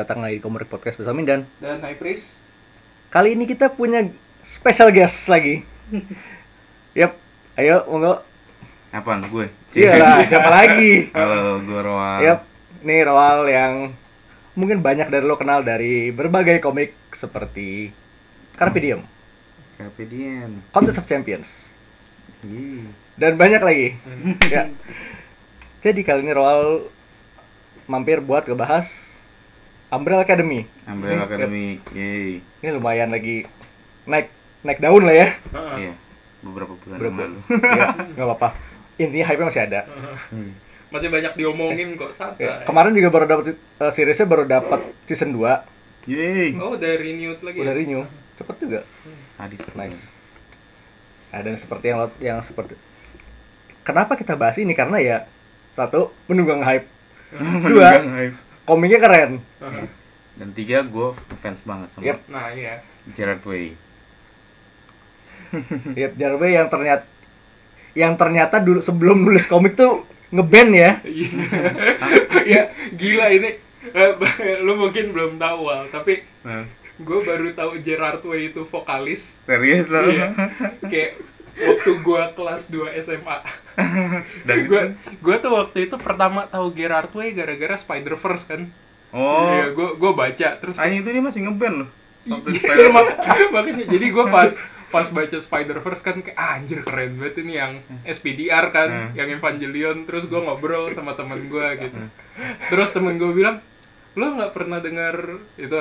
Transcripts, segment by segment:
datang lagi di Komik Podcast bersama Mindan. Dan High Priest Kali ini kita punya special guest lagi. Yap, ayo monggo. Apaan gue? Iya lah, siapa lagi? Halo, gue Roal. Yap, nih Roal yang mungkin banyak dari lo kenal dari berbagai komik seperti Carpe Diem, Carpe Diem. Contest of Champions, dan banyak lagi. ya. Jadi kali ini Roal mampir buat ngebahas Umbrella Academy. Umbrella Yap. Academy. Yeay. Ini lumayan lagi naik naik daun lah ya. Iya. Beberapa bulan Berapa? yang lalu. ya, nggak apa-apa. Intinya hype masih ada. Iya. masih banyak diomongin kok Ya, santai. kemarin juga baru dapat uh, seriesnya baru dapat season 2 Yeay. Oh udah renewed lagi. udah ya? renew. Cepet juga. Sadis. Nice. Nah, dan seperti yang yang seperti Kenapa kita bahas ini? Karena ya satu menunggang hype. Dua, komiknya keren. Aha. Dan tiga, gue fans banget sama Yep. Nah iya. Gerard Way. Yap, Jarwe yang ternyata yang ternyata dulu sebelum nulis komik tuh ngeband ya. Iya. Iya, gila ini. Eh, lu mungkin belum tahu Wal, tapi Nah, gue baru tahu Gerard Way itu vokalis. serius lo? Iya. Kayak waktu gue kelas 2 SMA. Dan gue gue tuh waktu itu pertama tahu Gerard Way gara-gara Spider Verse kan. Oh. Iya, gue gue baca terus Anjing itu dia masih ngeband loh. Iya, makanya jadi gue pas pas baca Spider Verse kan kayak "Ah, anjir keren banget ini yang SPDR kan Hmm. yang Evangelion terus gue ngobrol sama temen gue gitu terus temen gue bilang lo nggak pernah dengar itu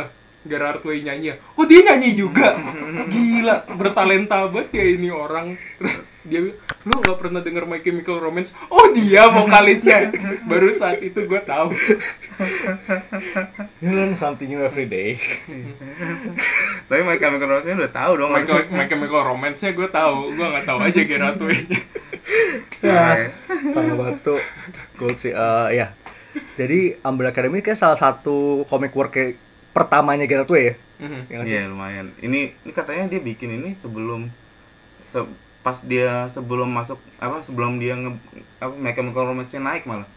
Gerard Way nyanyi ya? Oh dia nyanyi juga Gila bertalenta banget ya ini orang Terus dia bilang Lo nggak pernah denger My Chemical Romance Oh dia vokalisnya Baru saat itu gue tahu You learn something new every day. Tapi My Chemical Romance udah tahu dong. My, My Chemical Romance-nya gue tahu Gue nggak tahu aja Gerard Way-nya Ya, parah banget tuh. Gold sih. Eh, ya. Jadi Umbrella Academy kayak salah satu comic work kayak pertamanya Gerard Way ya. Mhm. Ya nggak sih? Iya lumayan. Ini, ini katanya dia bikin ini sebelum se- pas dia sebelum masuk apa sebelum dia nge apa My Chemical Romance-nya naik malah.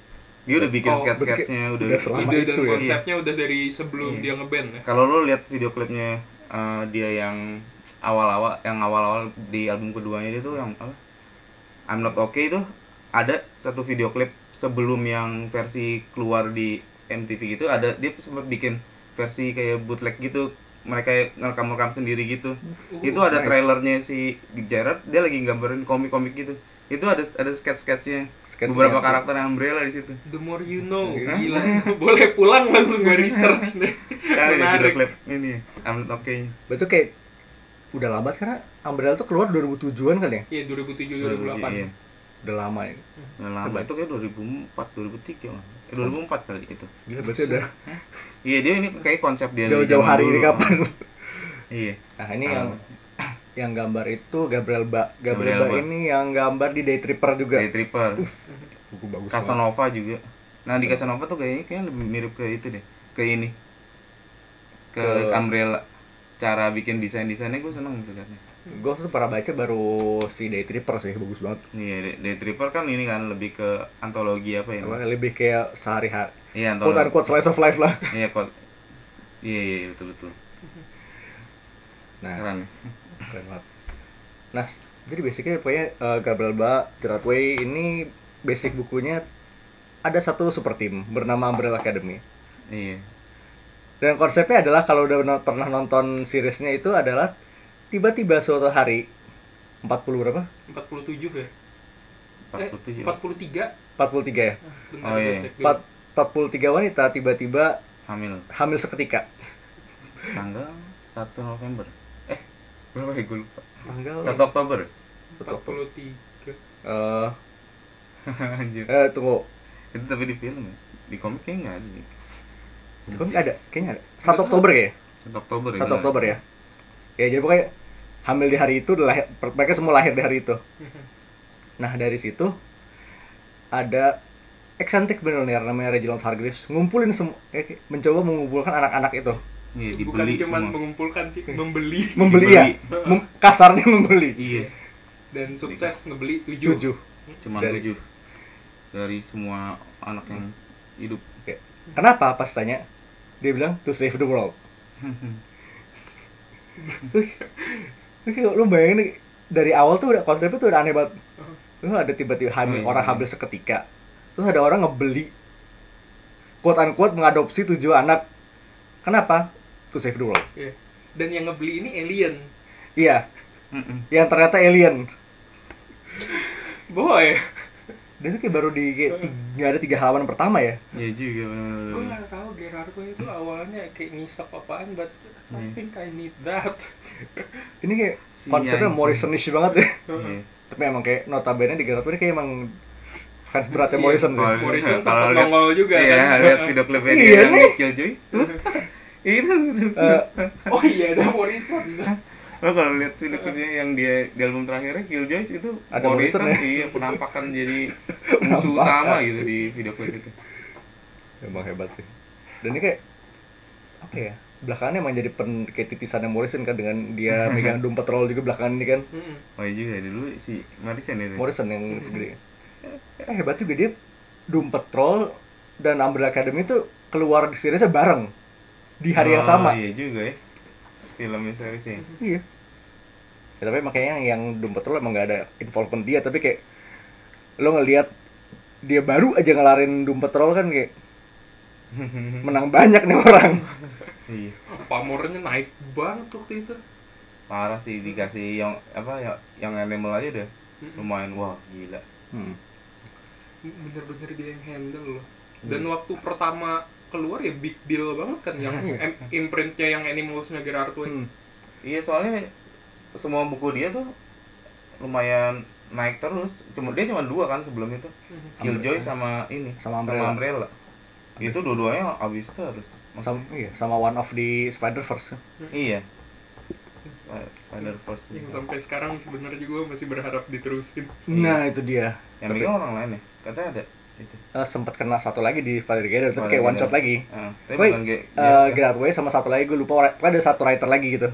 Dia udah bikin Oh, sketch-sketchnya udah. udah ide itu dan ya. konsepnya udah dari sebelum Iya. dia ngeband ya. Kalau lo lihat video klipnya eh, dia yang awal-awal yang awal-awal di album keduanya dia tuh yang apa? I'm Not Okay itu ada satu video klip sebelum yang versi keluar di MTV gitu ada dia sempat bikin versi kayak bootleg gitu mereka ngerekam-rekam sendiri gitu itu ada nice. trailernya si Gerard dia lagi gambarin komik-komik gitu itu ada ada sketch-sketchnya Sketch-nya beberapa sih. karakter yang Umbrella di situ The more you know, Hah? gila. Boleh pulang langsung gue research nih. kan ada video klip ini I'm Not Okay Betul kayak udah lambat karena Umbrella tuh keluar 2007-an kan ya? Iya 2007 2008. Iya. Udah lama ya. Udah lama itu kayak 2004 2003 lah. Eh 2004 kali itu. Gila berarti udah Iya dia ini kayak konsep dia jauh-jauh hari dulu. ini kapan? Iya. Nah, ini Ah. yang yang gambar itu Gabriel Ba. Gabriel Gabriel Ba Ba. ini yang gambar di Day Tripper juga. Day Tripper. Buku bagus banget. Casanova juga. Nah di Casanova tuh kayaknya kayaknya lebih mirip ke itu deh. Ke ini. Ke, Ke- Umbrella. Cara bikin desain-desainnya gue seneng tuh Gue tuh pernah baca baru si Day Tripper sih, bagus banget. Iya, Day, Day Tripper kan ini kan lebih ke antologi apa ya? Lebih kayak sehari-hari. Iya, Quote antologi. unquote slice of life lah. Iya, kok. Iya, iya, iya, betul betul. Nah, Keren. keren banget. Nah, jadi basicnya pokoknya uh, Gabriel Ba, Gerard Way ini basic bukunya ada satu super team bernama Umbrella Academy. Iya. Dan konsepnya adalah kalau udah pernah nonton seriesnya itu adalah tiba-tiba suatu hari 40 berapa? 47 ya? Eh, 47. 43. 43 ya. Oh, iya. cek dulu. Empat- 43 wanita tiba-tiba Hamil. hamil seketika. tanggal 1 November eh berapa ya gue lupa Tanggal 1 Oktober 43. eh anjir eh tunggu. itu tapi di film ya di komik kayaknya nggak ada nih Komik ada, kayaknya ada. 1 Oktober kayaknya. 1 Oktober ya 1 benar. Oktober ya. Ya jadi pokoknya hamil di hari itu lahir, mereka semua lahir di hari itu. Nah dari situ ada eccentric billionaire namanya Reginald Hargreaves. Ngumpulin semua eh, mencoba mengumpulkan anak-anak itu. Iya Bukan dibeli cuma semua. mengumpulkan sih, membeli. Membeli Dibeli. ya Mem- kasarnya membeli. Iya. Dan sukses ngebeli 7. tujuh. Cuma Dari- tujuh. Dari semua anak yang hidup. Oke. kenapa? Pas tanya dia bilang to save the world lu bayangin nih, dari awal tuh udah konsepnya tuh udah aneh banget lu ada tiba-tiba hamil Oh, iya. orang hamil seketika terus ada orang ngebeli quote unquote mengadopsi tujuh anak kenapa to save the world Iya. Dan yang ngebeli ini alien. iya Mm-mm. yang ternyata alien Boy. Dia tuh kayak baru di kayak nggak ada tiga halaman pertama ya Iya juga. Gue nggak tahu Gerardo itu awalnya kayak ngisap apaan, but I Iya. think I need that. ini kayak Si konsepnya. Morrisonish banget ya Iya. tapi emang kayak notabene di Garut ini kayak emang fans beratnya Iya, Morrison Kalau- sih. Morrison kalau sempat nongol juga Iya, kan. lihat video klipnya dia Iya yang nih. Killjoys tuh. Itu. Eh, Oh iya, ada Morrison. Lo kalau lihat video klipnya yang dia di album terakhirnya Killjoys itu Ada Morrison ya? iya penampakan jadi musuh utama gitu di video klip itu. emang hebat sih dan ini kayak apa ya belakangan emang jadi pen, kayak titisannya Morrison kan dengan dia megang Doom Patrol juga belakangan ini kan. Oh iya juga dulu si Morrison itu. Morrison yang gede eh hebat juga dia Doom Patrol dan Umbrella Academy itu keluar di seriesnya bareng di hari yang Oh, sama Iya juga ya. Filmnya seriesnya. iya ya, tapi makanya yang Doom Patrol emang gak ada involvement dia tapi kayak lo ngelihat dia baru aja ngelarin Doom Patrol kan kayak menang banyak nih orang iya. Pamornya naik banget waktu itu. Parah sih dikasih yang apa ya yang animal aja udah Mm-mm. lumayan wah gila. hmm. Bener-bener dia yang handle loh. Dan waktu pertama keluar ya big deal banget kan yang Iya. imprintnya yang Animalsnya Gerard Way. Hmm. Iya soalnya semua buku dia tuh lumayan naik terus. Cuma dia cuma dua kan sebelum itu. Killjoy sama ini Sama Umbrella. Itu dua-duanya abis terus. sama iya sama one of the Spider Verse Iya. Spider Verse. Yang sampai sekarang sebenarnya juga masih berharap diterusin. nah itu dia Yang megang orang lain ya? Katanya ada itu. Eh, sempat kena satu lagi di Together tapi kayak one shot lagi Ah, tapi Woi, bukan kayak eh Gerard Way sama satu lagi gue lupa pokoknya ada satu writer lagi gitu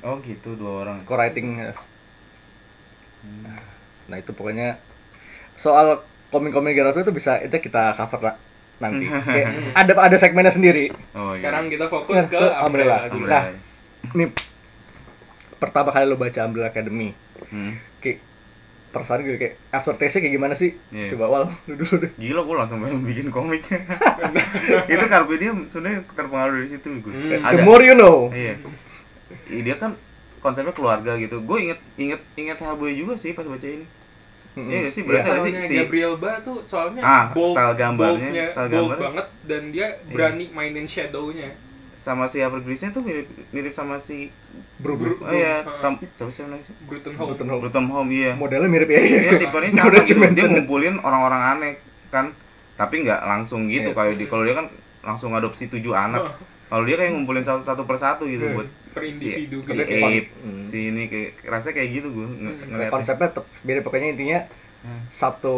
Oh gitu dua orang. co-writing eh. Hmm. nah itu pokoknya soal komik-komik Gerard Way itu bisa itu kita cover lah nanti kayak ada ada segmennya sendiri Oh, iya. Sekarang kita fokus ke Ke Umbrella. Umbrella. Nah. ini pertama kali lo baca Umbrella Academy Hmm. kayak perasaan gue kayak after taste kayak gimana sih Iya. coba awal lu dulu deh Gila gue langsung pengen bikin komik. itu Carpe Diem sebenarnya terpengaruh dari situ gue. Hmm. the more you know Iya. Ih, dia kan konsepnya keluarga gitu. Gue inget inget inget Hellboy juga sih pas baca ini. Mm-mm. Iya nggak sih? Iya. Berasa Soalnya si- Gabriel Ba tuh soalnya Ah, bold, style gambarnya, boldnya- style bold gambarnya. banget dan dia berani mainin shadow-nya. Sama si Evergrease-nya tuh mirip mirip sama si Bro, bro. Oh iya, Ah. Tom, siapa sih namanya? Bruton Home. Bruton Home. Bruton Home iya. modelnya mirip ya Dia tipenya sama gitu. dimention. Dia ngumpulin orang-orang aneh kan, tapi nggak langsung gitu Iya. kayak di kalau dia kan langsung adopsi tujuh anak. Oh. Kalau dia kayak ngumpulin satu, satu persatu gitu Iya. buat Per si, individu si gitu. Kayak Ape, Hmm. si ini kayak rasanya kayak gitu gue ng Hmm. Ngeliatnya. konsepnya tetap beda pokoknya intinya Hmm. satu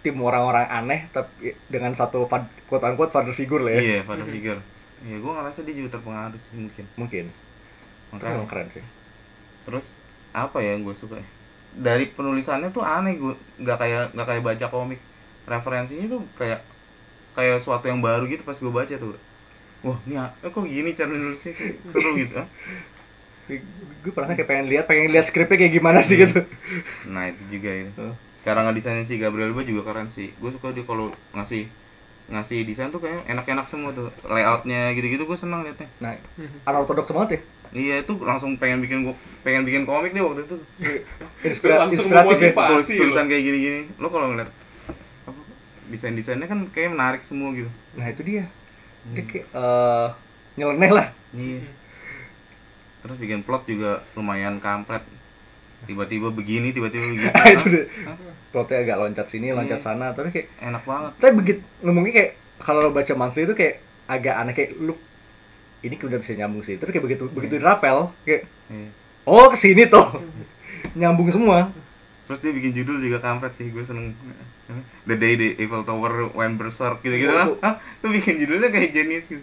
tim orang-orang aneh tapi dengan satu quote unquote father figure lah ya Iya, pada figure. Iya, gue ngerasa dia juga terpengaruh sih mungkin. mungkin Makanya. emang keren sih Terus apa ya yang gue suka ya? Dari penulisannya tuh aneh gue nggak kayak nggak kayak baca komik. Referensinya tuh kayak kayak suatu yang baru gitu pas gue baca tuh. Wah, ini eh, kok gini cara nulisnya seru gitu. ah. gue pernah kayak pengen lihat pengen lihat skripnya kayak gimana sih gitu Nah, itu juga. Heeh. Cara ngedesainnya si Gabriel Ba juga keren sih. Gue suka dia kalau ngasih ngasih desain tuh kayak enak-enak semua tuh. Layoutnya gitu-gitu gue seneng liatnya. nah unorthodox banget ya Iya itu langsung pengen bikin gua pengen bikin komik deh waktu itu. Inspira- Langsung inspiratif ya. Tulis tulisan kayak gini-gini. Lo kalau ngeliat apa, desain-desainnya kan kayak menarik semua gitu. nah itu dia dia kayak eh, nyeleneh lah Iya. Terus bikin plot juga lumayan kampret. Tiba-tiba begini, tiba-tiba begitu. itu deh Hah? plotnya agak loncat sini loncat Iya. sana tapi kayak Enak banget. tapi begitu ngomongnya kayak kalau lo baca monthly itu kayak agak aneh kayak lu ini udah bisa nyambung sih tapi kayak begitu begitu dirapel kayak Iya. oh ke sini tuh nyambung semua Terus dia bikin judul juga kampret sih, gue seneng The Day the Eiffel Tower Went Berserk gitu-gitu Oh, Hah? Tuh bikin judulnya kayak genius gitu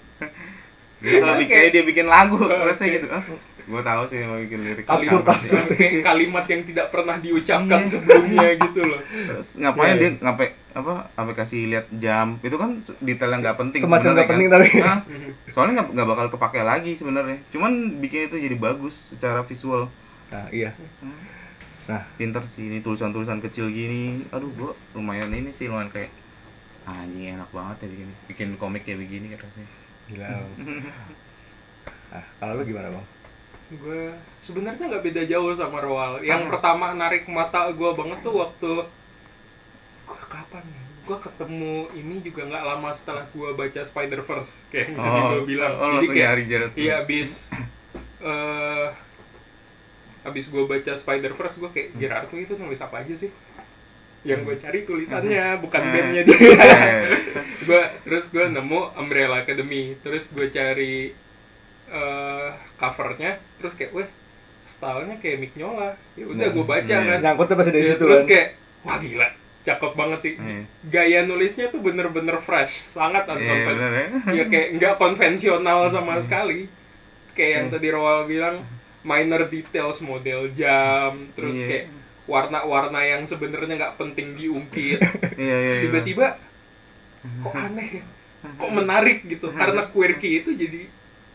Bikin kayak dia bikin lagu, rasanya gitu. Ah, gua tahu sih mau bikin lirik. Absurd, Apa sih? absurd. kayak kalimat yang tidak pernah diucapkan sebelumnya gitu loh Terus ngapain Iya, dia iya. ngapain apa sampai kasih lihat jam itu kan detail yang nggak penting Semacam nggak penting kan. tapi. Hah? soalnya nggak nggak bakal kepake lagi sebenarnya cuman bikin itu jadi bagus secara visual Nah, iya. Nah, pinter sih ini tulisan-tulisan kecil gini aduh gua lumayan ini sih lumayan kayak "Ah, anjing enak banget ya bikin bikin komik kayak begini kan rasanya gila. Nah, kalau lu gimana, Bang? gue sebenarnya nggak beda jauh sama Roal yang Ah. pertama narik mata gue banget tuh waktu gue kapan ya gue ketemu ini juga nggak lama setelah gue baca Spider Verse kayak yang tadi gue bilang oh, jadi kayak nyari Jared iya abis eh abis gue baca Spider Verse gue kayak Gerard tuh itu nulis apa aja sih yang gue cari tulisannya bukan Hmm. bandnya dia Iya. gue terus gue nemu Umbrella Academy terus gue cari eh, covernya terus kayak weh stylenya kayak Mignola ya udah Nah, gue baca iya. kan Nyangkutnya pasti dari Ya, situ terus kan. kayak wah gila cakep banget sih Iya. gaya nulisnya tuh bener-bener fresh sangat Iya, unconven bener ya. ya kayak nggak konvensional sama sekali kayak yang Hmm. tadi Roal bilang minor details model jam terus Iya. kayak warna-warna yang sebenarnya nggak penting diungkit Iya, iya, iya. tiba-tiba kok aneh ya kok menarik gitu karena quirky itu jadi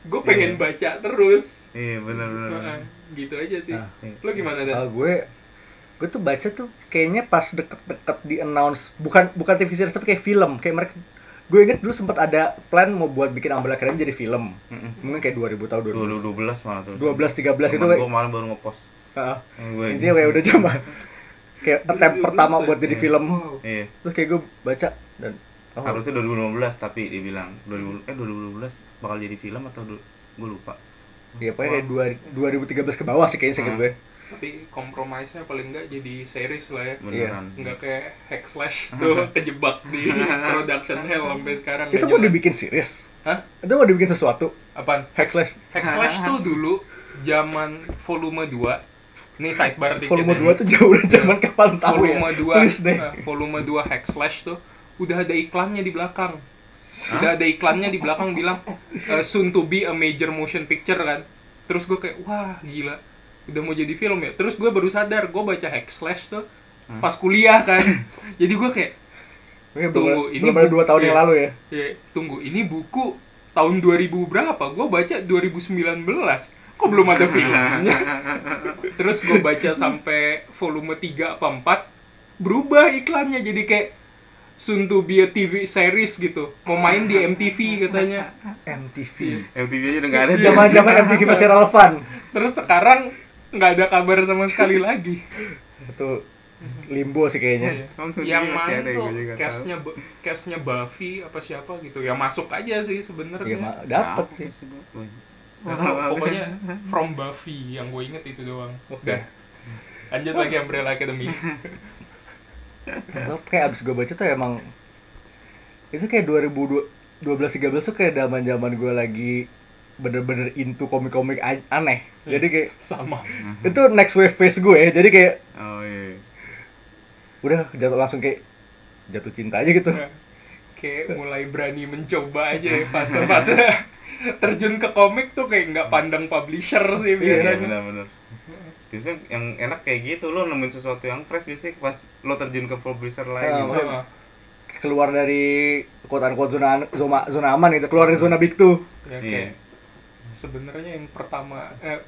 gue pengen Iya. baca terus Iya. Heeh, gitu aja sih Nah, lo gimana dah gue gue tuh baca tuh kayaknya pas deket-deket di announce bukan bukan TV series tapi kayak film kayak mereka gue inget dulu sempat ada plan mau buat bikin Umbrella Academy jadi film Mm-mm. mungkin kayak 2000 tahun 2000 2012 malah tuh. 12 13 itu Temen kayak gua malah baru ngepost. Ini. intinya kayak udah coba kayak attempt 2012 pertama ya? buat jadi Iya. film Iya. terus kayak gue baca dan oh, Harusnya 2015 tapi dibilang 2000 eh 2012 bakal jadi film atau gue lupa. ya pokoknya kayak dua- 2013 ke bawah sih kayaknya Hmm. gue tapi kompromisnya paling nggak jadi series lah ya Beneran. nggak kayak hack slash tuh kejebak di production hell sampai sekarang itu mau dibikin series Hah? itu mau dibikin sesuatu Apaan? Hack slash. Hack slash tuh dulu zaman volume 2 ini sidebar dikit volume ya. 2 tuh jauh udah zaman kapan tahu ya? Volume 2 please deh. eh, volume 2 hack slash tuh udah ada iklannya di belakang. Udah ada iklannya di belakang bilang eh, soon to be a major motion picture kan. Terus gue kayak wah gila. Udah mau jadi film ya? Terus gue baru sadar gue baca hack slash tuh pas kuliah kan. Jadi gue kayak Ini Tunggu, belum, ini belum bu- dua tahun yang iya. lalu ya? Ya tunggu ini buku tahun 2000 berapa? Gue baca 2019 kok belum ada filmnya terus gue baca sampai volume 3 apa 4 berubah iklannya jadi kayak soon to be a TV series gitu. Mau main di MTV katanya. MTV MTV aja udah nggak ada. zaman zaman MTV masih relevan. Terus sekarang nggak ada kabar sama sekali lagi. Itu limbo sih kayaknya. Emang tuh yang ada, tuh? nggak castnya castnya Buffy apa siapa gitu. Ya masuk aja sih ya sebenarnya dapet Siapa sih pokoknya from Buffy yang gue inget itu doang. Oke. Udah. Lanjut lagi Umbrella Academy. Gue kayak abis gue baca tuh emang itu kayak 2012 13 tuh kayak zaman zaman gue lagi bener-bener into komik-komik aneh jadi kayak Sama. itu next wave phase gue jadi kayak Oh iya. udah jatuh langsung kayak jatuh cinta aja gitu Kayak mulai berani mencoba aja ya fase-fase terjun ke komik tuh kayak nggak pandang publisher sih Iya biasanya. benar-benar. Biasanya yang enak kayak gitu lo nemuin sesuatu yang fresh biasanya pas lo terjun ke publisher lain. gitu. Heeh. keluar dari unquote zona zona zona aman itu keluar dari zona big two Ya, Iya. sebenarnya yang pertama eh,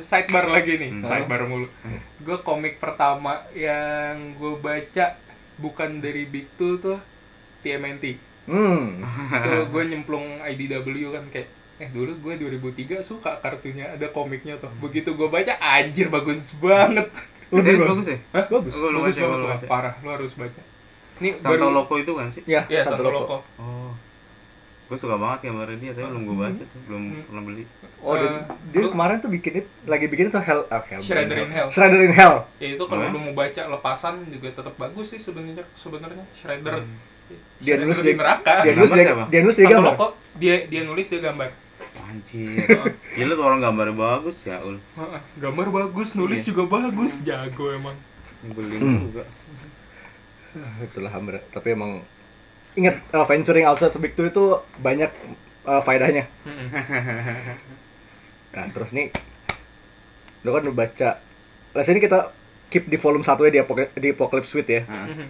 sidebar lagi nih, Hmm. sidebar mulu. Gue komik pertama yang gue baca bukan dari Big Two tuh TMNT. Hmm Tuh gue nyemplung IDW kan kayak eh dulu gue 2003 suka kartunya ada komiknya tuh. Begitu gue baca anjir bagus banget. Lebih bagus. bagus ya? Hah? bagus Gua belum bagus baca, gua banget belum wah, baca. parah, lo harus baca. Ini Santo Loco itu kan sih? ya Iya, satu Santo loko. Loco. Oh. Gue suka banget gambarnya dia, tapi belum gue baca tuh, belum Hmm. pernah beli. oh dia, Eh, dia lu- kemarin tuh bikin it, lagi bikin itu hell ah, hell Shredder in Hell. Shredder in Hell Ya itu kalau Hah? lu mau baca lepasan juga tetap bagus sih sebenarnya sebenarnya Shredder. Hmm. Dia nulis di dia, neraka. dia nulis Gambar dia, dia nulis dia gambar dia dia nulis dia gambar. Anjir. Gila tuh orang gambarnya bagus ya, ul. Gambar bagus, nulis Iya. juga bagus, jago emang. Nyebelin Hmm. juga. Ah, itulah hampir tapi emang ingat uh, venturing outside the big two itu banyak eh, faedahnya. Mm-mm. Nah, terus nih lu kan udah baca. Lah sini kita keep di volume 1 ya di, Apoca- di Apocalypse Suite ya. Nah, Mhm.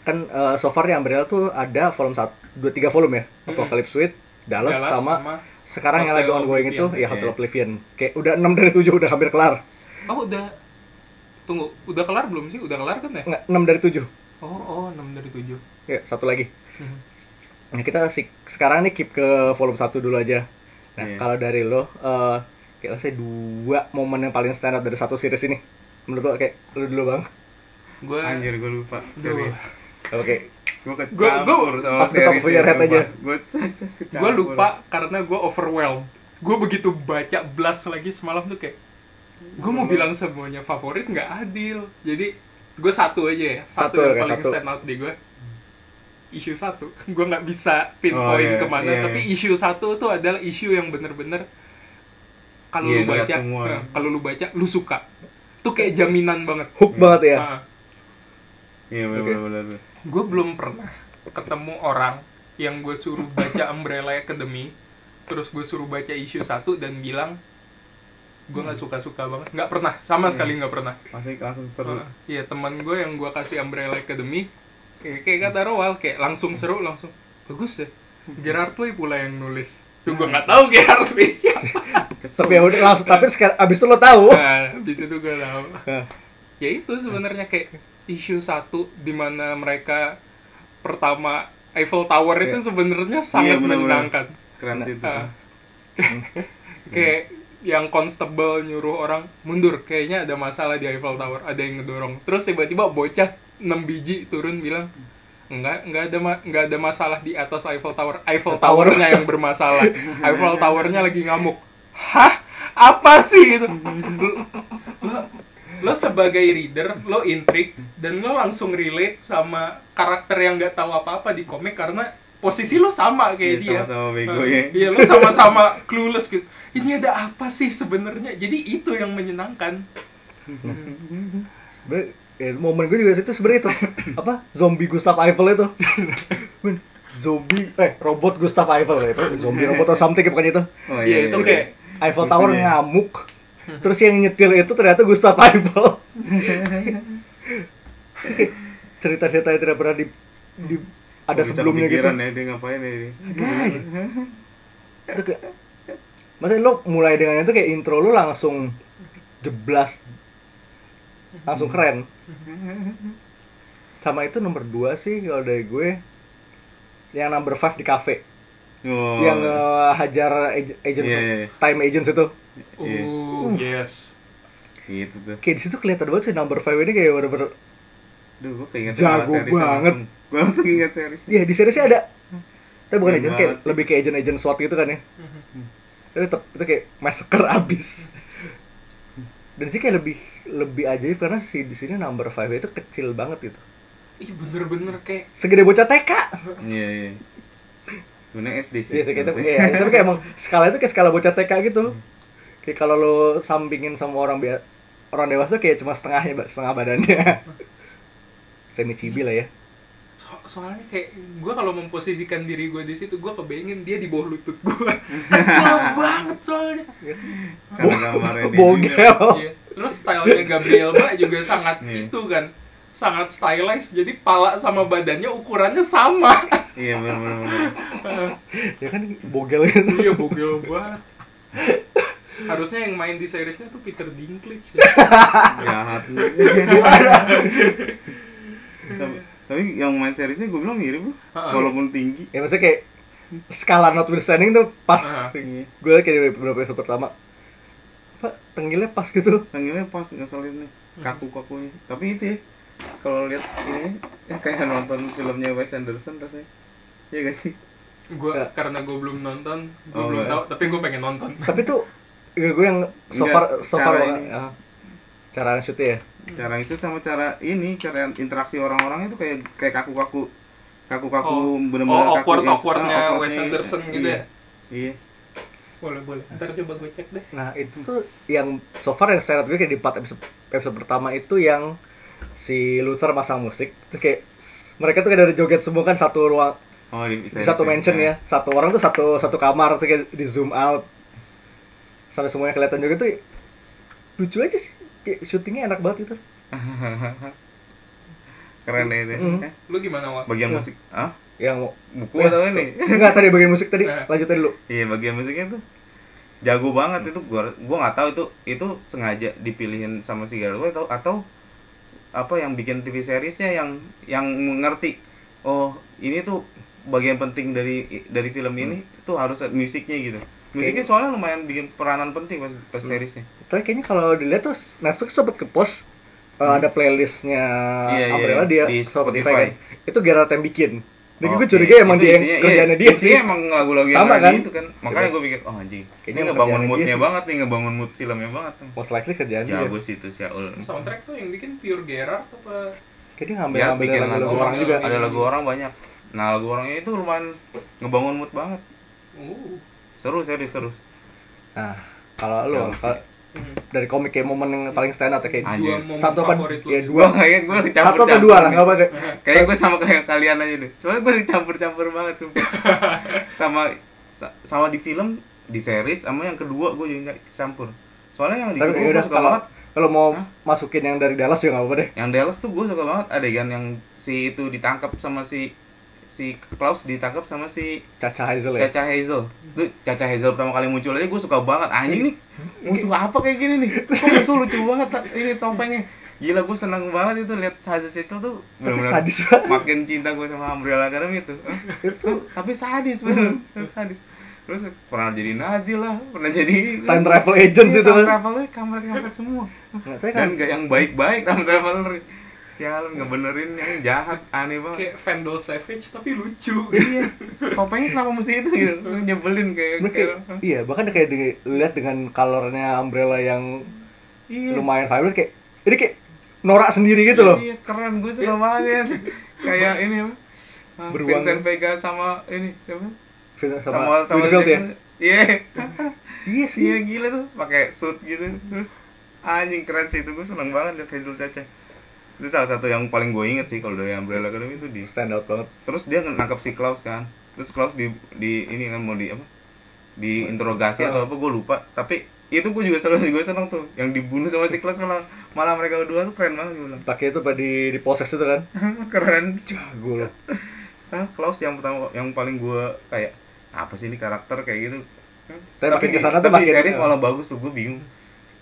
Kan eh, so far di Umbrella tuh ada volume 1 2 3 volume ya. Mm-mm. Apocalypse Suite, Dallas, Dallas sama, sama sekarang yang lagi Hotel ongoing itu Oblivion. ya Hotel Iya. Oblivion. Kayak udah 6 dari 7 udah hampir kelar. Oh udah Tunggu, udah kelar belum sih? Udah kelar kan ya? Enggak, 6 dari 7. Oh, oh 6 dari 7 Ya, satu lagi. Nah, kita sih sekarang nih keep ke volume 1 dulu aja. Nah, Iya. kalau dari lo eh kayak saya dua momen yang paling stand out dari satu series ini. Menurut lo kayak lu dulu, Bang. Gue Anjir gue lupa serius. Oke. Gue Gua- kecampur gua- sama head aja. Gue gue lupa karena gue overwhelmed gue begitu baca blast lagi semalam tuh kayak gue mau bilang semuanya favorit nggak adil jadi gue satu aja ya Satu, satu, yang paling satu. stand out di gue isu satu gue nggak bisa pinpoint Oh, iya, ke mana iya, tapi iya. isu satu tuh adalah isu yang bener-bener kalau Iya, lu baca nah, kalau lu baca lu suka tuh kayak jaminan banget Hook banget ya. Nah, Iya benar-benar. gue belum pernah ketemu orang yang gue suruh baca Umbrella Academy terus gue suruh baca isu satu dan bilang gue nggak suka-suka banget. Nggak pernah sama sekali nggak pernah. Pasti langsung seru. Iya teman gue yang gue kasih Umbrella Academy kayak, kayak kata Roal kayak langsung seru langsung bagus ya. Gerard Way pula yang nulis. Tuh gue nggak tahu Gerard Way siapa. Tapi ya udah langsung tapi sekarang abis itu lo tahu. nah habis itu gue tahu. Nah, ya itu sebenarnya kayak isu satu di mana mereka pertama Eiffel Tower itu Iya. sebenarnya sangat benar-benar. menyenangkan Keren sih itu. Ah. kayak yang constable nyuruh orang mundur kayaknya ada masalah di Eiffel Tower ada yang ngedorong terus tiba-tiba bocah 6 biji turun bilang enggak enggak ada enggak ada masalah di atas Eiffel Tower Eiffel Tower. Towernya yang bermasalah Eiffel Towernya lagi ngamuk hah apa sih gitu lo, sebagai reader lo intrik dan lo langsung relate sama karakter yang nggak tahu apa-apa di komik karena posisi lo sama kayak Iya, dia sama-sama bego Nah, ya. Iya, lo sama-sama clueless gitu. Ini ada apa sih sebenarnya? Jadi itu yang menyenangkan. sebenarnya ya, momen gue juga itu sebenarnya itu apa zombie Gustav Eiffel itu zombie eh robot Gustav Eiffel itu zombie robot atau something ya pokoknya itu Oh Iya, itu kayak Eiffel Lucunya. Tower ngamuk terus yang nyetir itu ternyata Gustav Eiffel. Cerita-cerita yang tidak pernah di, di- ada bisa sebelumnya gitu. ya dia ngapain ya dia. Aja. itu kayak maksudnya lo mulai dengan itu kayak intro lo langsung jeblas. Langsung keren. Sama itu nomor dua sih kalau dari gue. Yang number five di cafe Oh. yang eh, hajar ag- agents Iya, iya, iya. time agents itu Iya. Oh, yes. gitu tuh. kayak di situ kelihatan banget sih number five ini kayak bener-bener Duh, gue keinget Jago banget. Gue langsung ingat series. Iya di seriesnya ada. Tapi bukan agent kayak sih. lebih kayak agent-agent SWAT gitu kan ya. Tapi tetap itu kayak massacre abis. Dan sih kayak lebih lebih ajaib karena si di sini number 5 itu kecil banget gitu. Ih, bener-bener kayak Segede bocah TK. Iya, iya. Sebenarnya SD sih. Iya, kayak iya, tapi kayak emang skala itu kayak skala bocah TK gitu. Kayak kalau lo sampingin sama orang bia- orang dewasa tuh kayak cuma setengahnya, Mbak, setengah badannya. Semi cibi lah ya. so- soalnya kayak gue kalau memposisikan diri gue di situ gue kebayangin dia di bawah lutut gue kecil banget soalnya gambarnya dia Bogel. Iya. terus stylenya Gabriel Ba juga sangat Iya. itu kan sangat stylized jadi pala sama badannya ukurannya sama Iya, benar-benar. Ya kan bogel gitu. iya bogel banget harusnya yang main di seriesnya tuh Peter Dinklage ya. Jahat lu. tapi, tapi yang main seriesnya gue bilang mirip loh. Walaupun tinggi. Ya maksudnya kayak skala notwithstanding tuh pas. Gue liat kayak beberapa episode pertama. Apa tengilnya pas gitu. Tanggilnya pas ngeselin nih. Kaku-kakunya. Tapi itu ya. Kalau lihat ini ya kayak nonton filmnya Wes Anderson rasanya. Iya gak sih? gue Ya. karena gue belum nonton gue Oh, belum tahu tapi gue pengen nonton Tapi tuh ya gue yang so Enggak, far so far cara banget, ini. ya. cara shootnya ya. Cara itu sama cara ini, cara interaksi orang-orang itu kayak kayak kaku-kaku. Kaku-kaku Oh. bener-bener Oh, kaku awkward- yang- awkwardnya ah, Wes Anderson gitu iya. ya? Iya. boleh boleh ntar coba gue cek deh Nah itu tuh yang so far yang stand out gue kayak di part episode, episode pertama itu yang si Luther masang musik. Terus kayak mereka tuh kayak dari joget semua kan satu ruang Oh, di, di satu mansion ya satu orang tuh satu satu kamar tuh kayak di zoom out sampai semuanya kelihatan juga tuh lucu aja sih kayak syutingnya enak banget itu Keren ya itu. Mm. Eh, Lu gimana, Wak? Bagian Ya. musik. Ah? yang Buku atau ini? enggak tadi bagian musik tadi Nah. lanjut tadi dulu Iya, bagian musiknya tuh jago banget itu gua gua nggak tahu itu itu sengaja dipilihin sama si Way atau atau apa yang bikin TV seriesnya yang yang mengerti oh ini tuh bagian penting dari dari film ini tuh harus musiknya gitu musiknya soalnya lumayan bikin peranan penting pas pas seriesnya tapi kayaknya kalau dilihat tuh Netflix sempet ke post uh, ada playlistnya Hmm. Iya, Umbrella iya. dia Di Spotify, Spotify. kan itu Gerard yang bikin jadi gue curiga emang dia yang isinya- kerjaannya iya, dia sih emang lagu-lagu yang Sama, kan? itu kan makanya Gitu. gue pikir oh anjing Kayaknya ini ngebangun kerjaannya moodnya banget nih ngebangun mood filmnya banget most likely kerjaan dia jago sih itu Syaul Soundtrack tuh yang bikin Pure Gerard apa? kayaknya ngambil Ya, ngambil bikin lagu, lagu. orang juga Iya. ada lagu orang banyak nah lagu orangnya itu lumayan ngebangun mood banget Uh. seru serius seru nah kalau lu kalau Hmm. dari komik kayak momen yang paling stand out ya kayak Anjir. Dua satu apa ya dua Gua kayak gue satu campur atau dua lah nggak apa deh Kayak gue sama kayak kalian aja deh. Soalnya gue dicampur-campur banget sumpah. sama sa- sama di film, di series sama yang kedua gue juga nggak campur. Soalnya yang di kedua ya gue udah suka kalau banget. kalau mau Hah? masukin yang dari Dallas juga nggak apa deh Yang Dallas tuh gue suka banget adegan yang si itu ditangkap sama si si Klaus ditangkap sama si Caca Hazel ya Caca Hazel. Tuh Caca Hazel pertama kali muncul aja gue suka banget. Anjing nih. Musuh apa kayak gini nih? Kok musuh lucu banget ini topengnya. Gila gue seneng banget itu lihat Hazel Hazel tuh banget makin cinta gue sama Umbrella Academy itu. itu Tapi sadis bener, sadis. Terus pernah jadi Nazi lah, pernah jadi time travel agents Iya, itu time kan travelnya kampret-kampret semua. Kan Dan gak yang baik-baik time traveler. Sialan ngebenerin yang jahat, aneh banget. Kayak Vandal Savage tapi lucu. iya topengnya kenapa mesti itu gitu? Nyebelin kayak, Bener kayak, iya bahkan kayak dilihat dengan colornya umbrella yang iya. lumayan vibrant kayak ini kayak norak sendiri gitu loh. Iya keren gue suka banget. Kayak ini apa? Ah, Beruang. Vincent Vega sama ini siapa? Sama sama sama Winfield ya? Iya. Iya sih. Iya gila tuh. Pakai suit gitu terus anjing keren sih. Itu gue seneng banget liat Hazel Caca itu salah satu yang paling gue inget sih kalau dari Umbrella Academy itu di stand out banget. Terus dia nangkap si Klaus kan. Terus Klaus di di ini kan mau di apa? Di interogasi atau apa gue lupa. Tapi itu gue juga selalu juga seneng tuh. Yang dibunuh sama si Klaus malah malah mereka berdua tuh keren banget gue bilang. Pakai itu pada di di proses itu kan? Keren. Jago loh ah Klaus yang pertama yang paling gue kayak apa sih ini karakter? kayak gitu. Tapi makin di- ke sana tuh tapi di makin- series malah bagus tuh gue bingung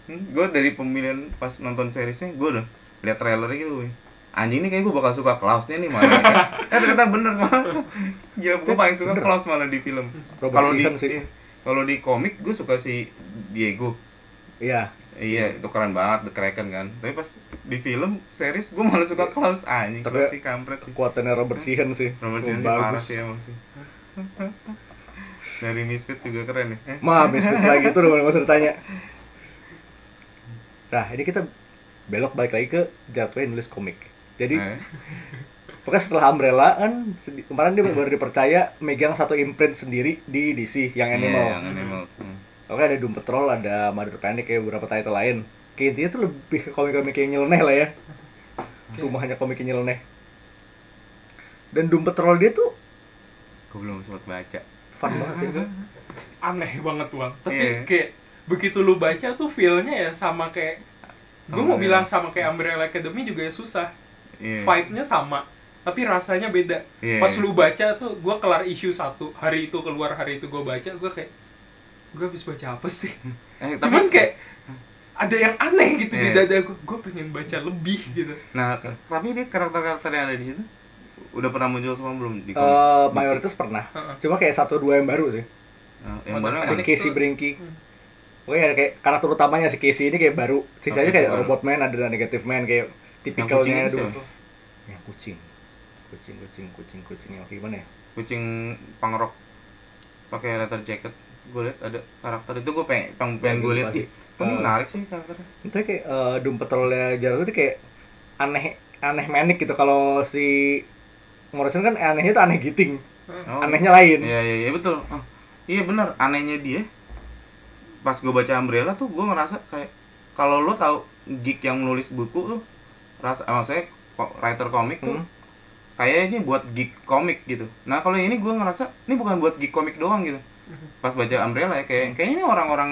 gue dari pemilihan pas nonton seriesnya gue udah lihat trailernya gitu wih. anjing nih kayak gue bakal suka Klausnya nih malah. Eh ternyata bener soalnya. Gila gue paling suka Bener. Klaus malah di film. Kalau di sih. iya. kalau di komik gue suka si Diego. Iya. Iya itu keren banget The Kraken kan. Tapi pas di film series gue malah suka Klaus. Anjing Tapi- Klaus sih kampret sih. kekuatannya Robert Sheehan sih. Robert Sheehan sih parah sih emang sih. Dari Misfits juga keren ya. Ma, bisnis lagi itu udah usah ditanya. Nah, ini kita belok balik lagi ke Jadway nulis komik. Jadi, Eh, pokoknya setelah Umbrella kan kemarin dia baru dipercaya megang satu imprint sendiri di DC yang iya, Animal. yang Animals hmm. Oke ada Doom Patrol, ada Mother Panic kayak beberapa title lain. Kayak intinya tuh lebih ke komik-komik yang nyeleneh lah ya. Oke. Rumahnya komik yang nyeleneh. Dan Doom Patrol dia tuh gue belum sempat baca fun banget sih. Aneh banget bang. Tapi Iya. kayak begitu lu baca tuh feel-nya ya sama kayak gue mau bilang sama kayak Umbrella Academy juga ya susah. Iya. Vibe-nya sama, tapi rasanya beda. Iya. Pas lu baca tuh, gue kelar isu satu hari itu keluar hari itu gue baca, gue kayak gue habis baca apa sih? Eh, tapi- Cuman kayak ada yang aneh gitu di Iya. dada gue. Gue pengen baca lebih gitu. Nah, tapi dia karakter-karakter yang ada di situ udah pernah muncul semua belum di komik? Eh, Di mayoritas pernah. Heeh. Cuma kayak satu dua yang baru sih. Nah, yang mana Si Casey Brinky. Pokoknya ada kayak karakter utamanya si Casey ini kayak baru. Sisanya kayak baru. Robot Man, ada Negative Man kayak tipikalnya dulu. Yang kucing. Kucing, kucing, kucing, kucing yang gimana ya? kucing pangrok pakai leather jacket gue liat ada karakter itu gue pengen pengen, pengen gue liat Pasti. ih ini Eh, menarik sih karakternya Itu kayak eh, Doom Patrolnya Jarod itu kayak aneh aneh manik gitu kalau si Morrison kan anehnya itu aneh giting. Oh, Anehnya lain. iya iya iya betul Oh, iya benar anehnya dia pas gue baca Umbrella tuh gue ngerasa kayak kalau lo tahu geek yang nulis buku tuh rasa maksudnya ko- writer komik tuh Hmm. kayaknya buat geek komik gitu nah kalau ini gue ngerasa ini bukan buat geek komik doang gitu pas baca Umbrella ya kayak kayaknya ini orang-orang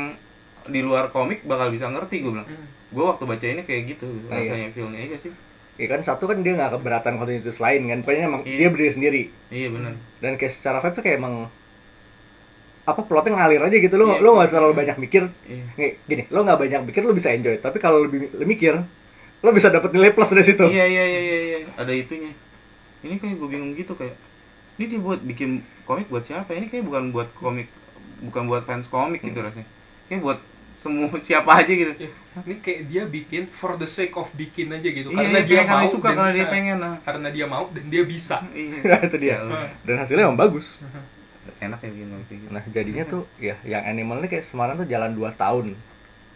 di luar komik bakal bisa ngerti gue bilang Hmm. gue waktu baca ini kayak gitu Ah, iya. rasanya feelnya aja sih Ya kan satu kan dia nggak keberatan kontinuitas lain kan, pokoknya emang Iya. dia berdiri sendiri. iya benar Dan kayak secara vibe tuh kayak emang apa plotnya ngalir aja gitu. Lo Iya. lo nggak terlalu banyak mikir iya. Nih, gini lo nggak banyak mikir lo bisa enjoy. Tapi kalau lebih lebih mikir lo bisa dapat nilai plus dari situ. Iya iya iya iya iya. ada itunya. Ini kayak gue bingung gitu kayak ini dia buat bikin komik buat siapa? Ini kayak bukan buat komik bukan buat fans komik gitu rasanya. Kayak buat semua siapa aja gitu. Ya, ini kayak dia bikin for the sake of bikin aja gitu. Iya, karena iya, dia karena mau suka, dan- karena dia nah, pengen, nah. karena dia mau dan dia bisa. Iya. Nah, itu dia. Dan hasilnya emang bagus enak ya bikin komik kayak gitu. Nah jadinya tuh ya yang animal ini kayak Semarang tuh jalan 2 tahun.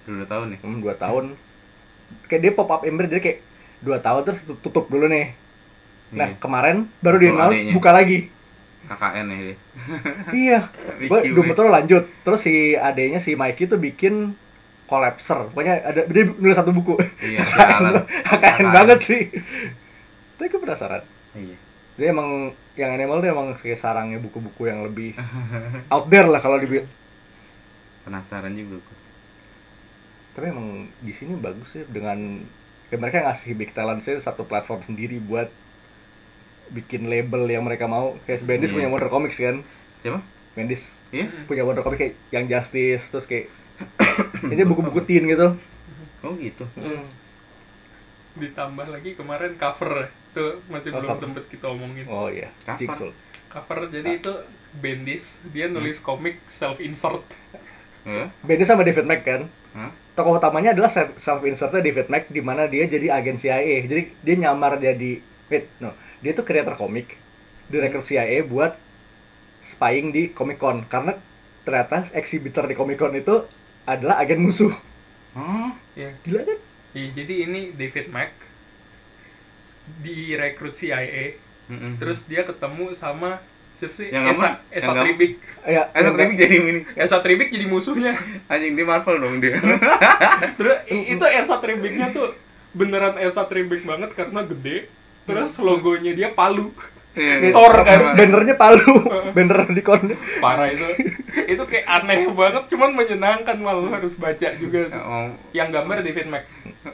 Udah tahun nih? Hmm, 2 tahun. Kayak dia pop up ember jadi kayak 2 tahun terus tut- tutup dulu nih. Nah Iya. kemarin baru di Betul, announce buka lagi. KKN ya dia. Iya. Doom weh. Patrol lanjut. Terus si adenya si Mikey tuh bikin collapser. Pokoknya ada dia nulis satu buku. Iya, HKN. banget sih. Tapi gue penasaran. Iya dia emang yang animal tuh emang kayak sarangnya buku-buku yang lebih out there lah kalau dibilang penasaran juga gue tapi emang di sini bagus sih dengan ya mereka ngasih big talent sih satu platform sendiri buat bikin label yang mereka mau. Kayak Bendis Iya. punya Wonder Comics kan? Siapa? Bendis iya. punya Wonder Comics kayak yang Justice terus kayak ini buku-buku teen gitu. Oh gitu ditambah lagi kemarin cover. Tuh masih Oh, belum cover. sempet kita omongin. Oh iya. Cover. Jigsaw. Cover jadi itu Bendis. Dia nulis komik self insert ya Bendis sama David Mack kan? Hah? tokoh utamanya adalah self insertnya David Mack di mana dia jadi agen CIA jadi dia nyamar jadi wait no. Dia tuh kreator komik direkrut CIA buat spying di Comic Con. Karena ternyata exhibitor di Comic Con itu adalah agen musuh. Hah? ya gila kan Iya, jadi ini David Mack direkrut CIA Mm-mm. terus dia ketemu sama siapa sih? Yang Esa Esa yang. Tribik. Ya eh tapi jadi ini. Esa Tribik jadi musuhnya. Anjing di Marvel dong dia. Terus itu Esa Tribiknya tuh beneran Esa Tribik banget karena gede. Terus logonya dia palu Iya, Thor kan, bannernya palu. Banner di kon parah itu. Itu kayak aneh banget cuman menyenangkan malah lu harus baca juga sih. Oh yang gambar David Mack.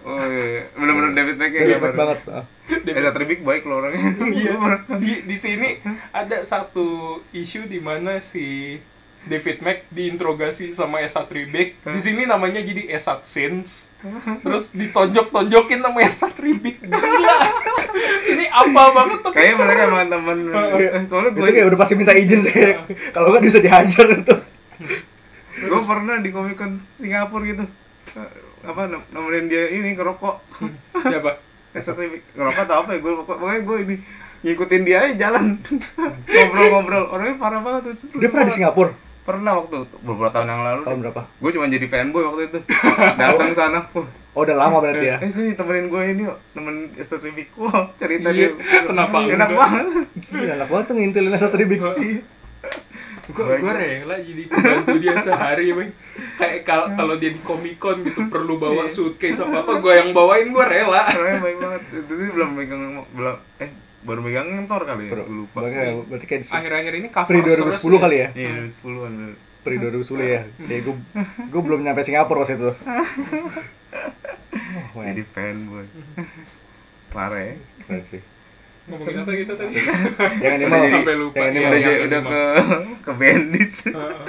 Oh iya bener-bener David Mack ya David gambar. Mack banget Ah. David- Eh, Tribik baik loh orangnya. iya. Di di sini ada satu isu di mana si David Mack diinterogasi sama Esat Ribik. Di sini namanya jadi Esat Sins. Terus ditonjok-tonjokin nama Esat Ribik. Gila. Ini apa banget tapi Kayaknya mereka emang temen. Eh, Soalnya itu gue kayak udah pasti minta izin sih kalau nggak bisa dihajar itu gue pernah di Comic Con Singapura gitu. Eh, Apa nemenin dia ini ngerokok. siapa? Esat Tribik ngerokok atau apa ya? Gue pokoknya gue ini ngikutin dia aja jalan ngobrol-ngobrol orangnya parah banget terus dia pernah di Singapura pernah waktu beberapa tahun yang lalu tahun berapa? Gue cuma jadi fanboy waktu itu. Datang sana Wah, oh udah lama berarti ya? Eh sini temenin gue ini yuk. Temen Esther Tribik wah cerita Iya, dia. kenapa? Enak banget. Gila, anak banget tuh ngintilin satu ribik Gue gue rela jadi pembantu dia sehari, bang. Kayak kal- kalau dia di Comic Con gitu perlu bawa suitcase apa apa, gue yang bawain gue rela. orangnya baik banget. Itu sih belum megang belum eh baru megang motor kali ya Bro, lupa. berarti kayak Akhir-akhir ini cover terus 2010 kali ya? Iya dari sepuluhan bener. Pri 2010 ya. Kayak gue gue belum nyampe Singapura waktu itu. Oh, jadi fanboy parah ya? Keren sih Ngomongin apa kita tadi? yang animal Udah jadi- Sampai lupa. yang Iya, animal udah, udah animal. ke ke bandits Heeh.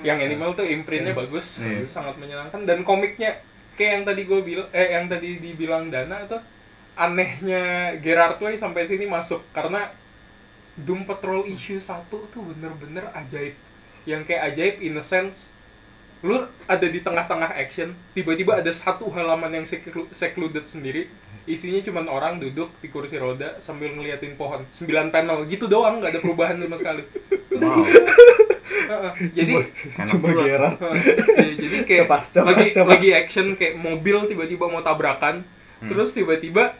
yang animal tuh imprintnya bagus, Iya. sangat menyenangkan dan komiknya kayak yang tadi gue bilang, eh yang tadi dibilang Dana tuh anehnya Gerard Way sampai sini masuk karena Doom Patrol issue 1 tuh bener-bener ajaib yang kayak ajaib in a sense lu ada di tengah-tengah action tiba-tiba ada satu halaman yang seclu- secluded sendiri isinya cuman orang duduk di kursi roda sambil ngeliatin pohon 9 panel gitu doang nggak ada perubahan sama sekali wow Heeh. jadi cuma. Gerard Heeh. jadi kayak coba, lagi coba. lagi action kayak mobil tiba-tiba mau tabrakan terus tiba-tiba